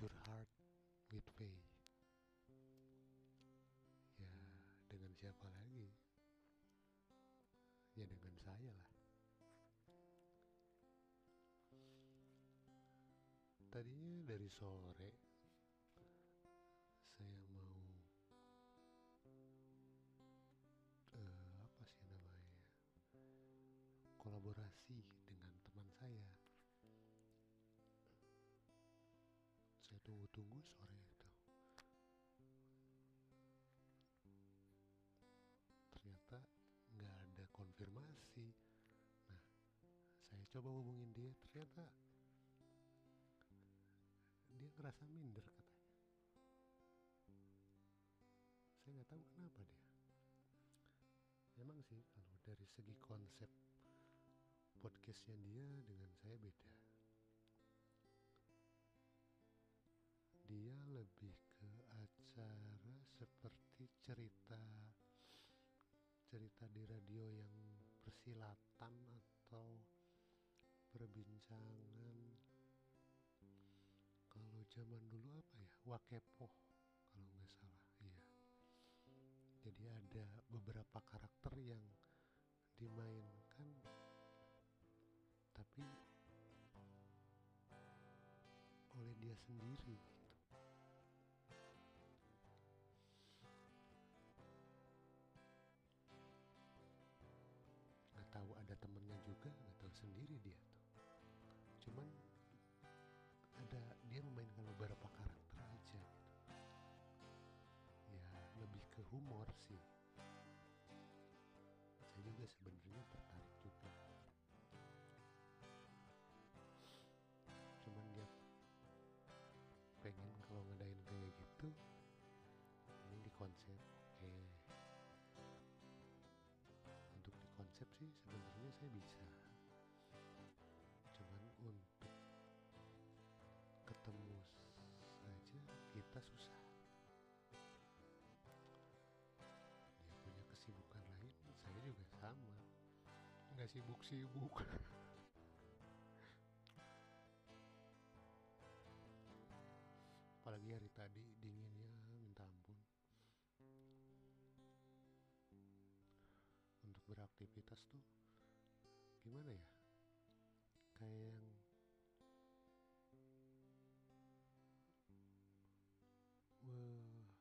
Your Heart with Faye Ya dengan siapa lagi? Ya dengan saya lah. Tadinya dari sore tunggu-tunggu sore itu. Ternyata nggak ada konfirmasi. Nah saya coba hubungin dia ternyata dia ngerasa minder katanya. Saya nggak tahu kenapa dia. Emang sih kalau dari segi konsep podcastnya dia dengan saya beda lebih ke acara seperti cerita cerita di radio yang persilatan atau perbincangan. Kalau zaman dulu apa ya? Wakepo kalau nggak salah iya. Jadi ada beberapa karakter yang dimainkan tapi oleh dia sendiri sebenarnya saya bisa. Cuman untuk ketemu saja kita susah. Dia punya kesibukan lain saya juga sama. Nggak sibuk-sibuk. Apalagi hari tadi dinginnya beraktivitas tuh gimana ya? Kayak yang Wah.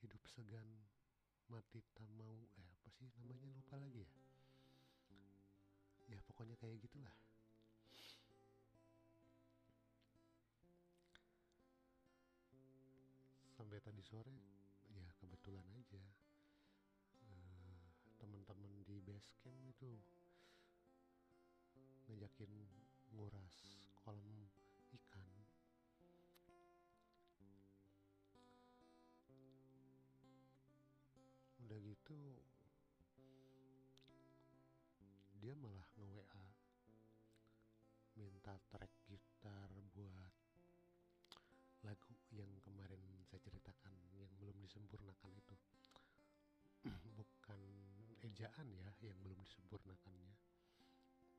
hidup segan mati tak mau. Eh apa sih namanya? Lupa lagi ya? Ya pokoknya kayak gitulah. Sampai tadi sore kebetulan aja. Uh, teman-teman di base camp itu ngajakin nguras kolam ikan. Udah gitu dia malah nge-WA minta track gitar ejaan ya yang belum disempurnakannya.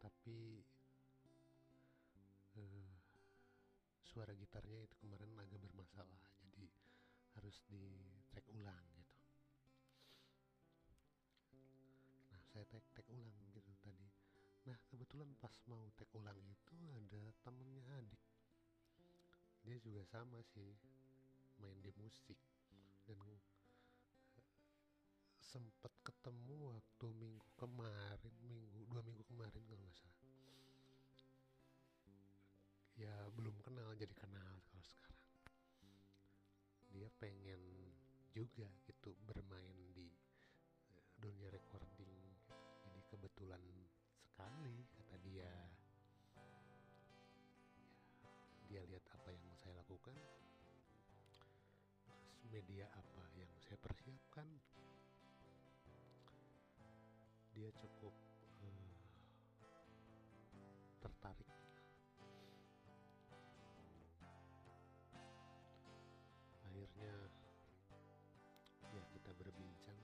Tapi uh, suara gitarnya itu kemarin agak bermasalah jadi harus di track ulang gitu. Nah saya tag ulang gitu tadi. Nah kebetulan pas mau tag ulang itu ada temennya adik. Dia juga sama sih main di musik. Dan sempat ketemu waktu minggu kemarin minggu dua minggu kemarin kalau nggak salah. Ya belum kenal jadi kenal kalau sekarang. Dia pengen juga gitu bermain di eh, dunia recording jadi kebetulan sekali kata dia. Dia lihat apa yang saya lakukan. Media apa cukup uh, tertarik. Akhirnya ya kita berbincang.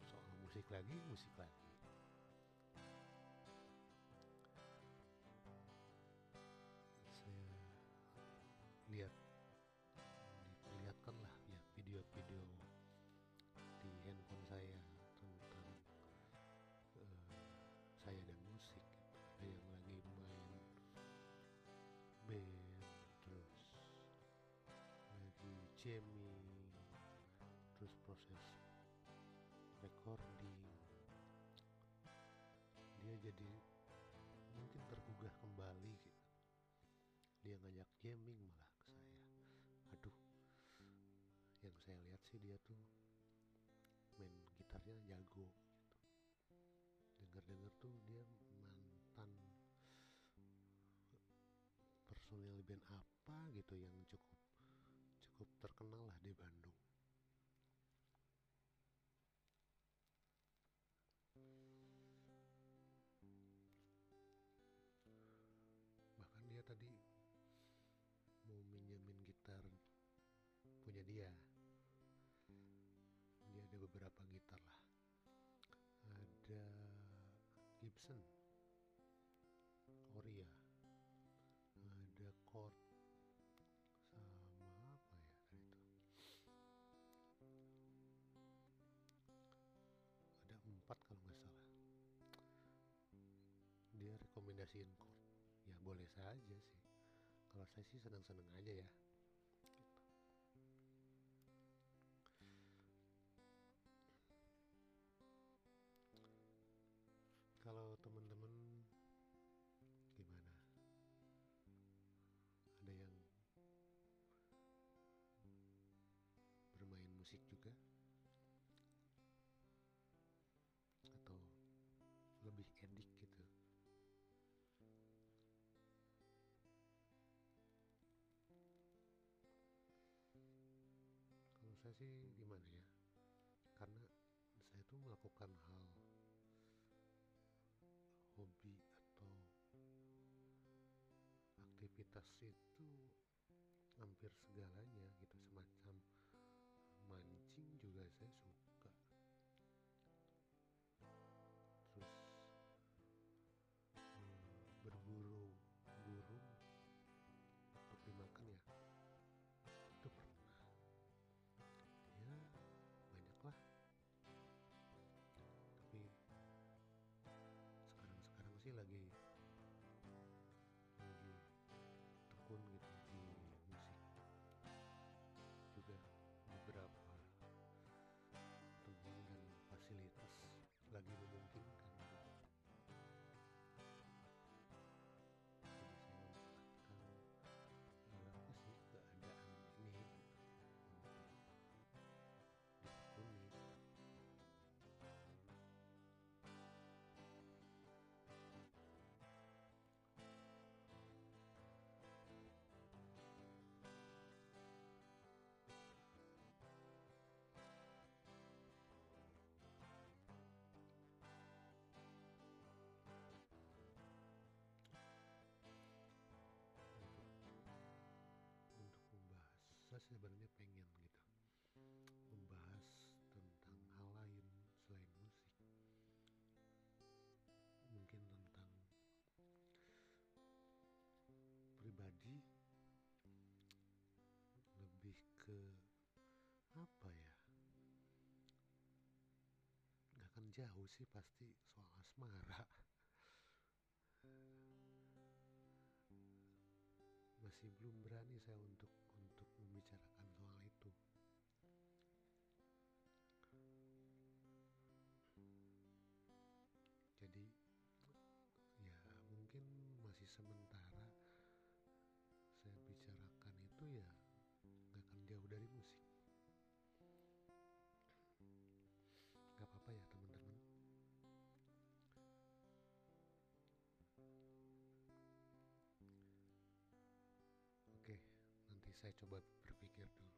Ya soal musik lagi musik lagi lagi jamming terus proses recording. Dia jadi mungkin tergugah kembali gitu. dia ngajak jamming malah ke saya. Aduh yang saya lihat sih dia tuh main gitarnya jago gitu. Dengar-dengar tuh dia mantan personil band apa gitu yang cukup cukup terkenal lah di Bandung. Bahkan dia tadi mau minjemin gitar punya dia. Dia ada beberapa gitar lah. Ada Gibson ya boleh saja sih. Kalau saya sih senang-senang aja ya sih gimana ya karena saya tuh melakukan hal hobi atau aktivitas itu hampir segalanya gitu semacam mancing juga saya suka ke apa ya? Nggak akan jauh sih pasti soal asmara. Masih belum berani saya saya coba berpikir dulu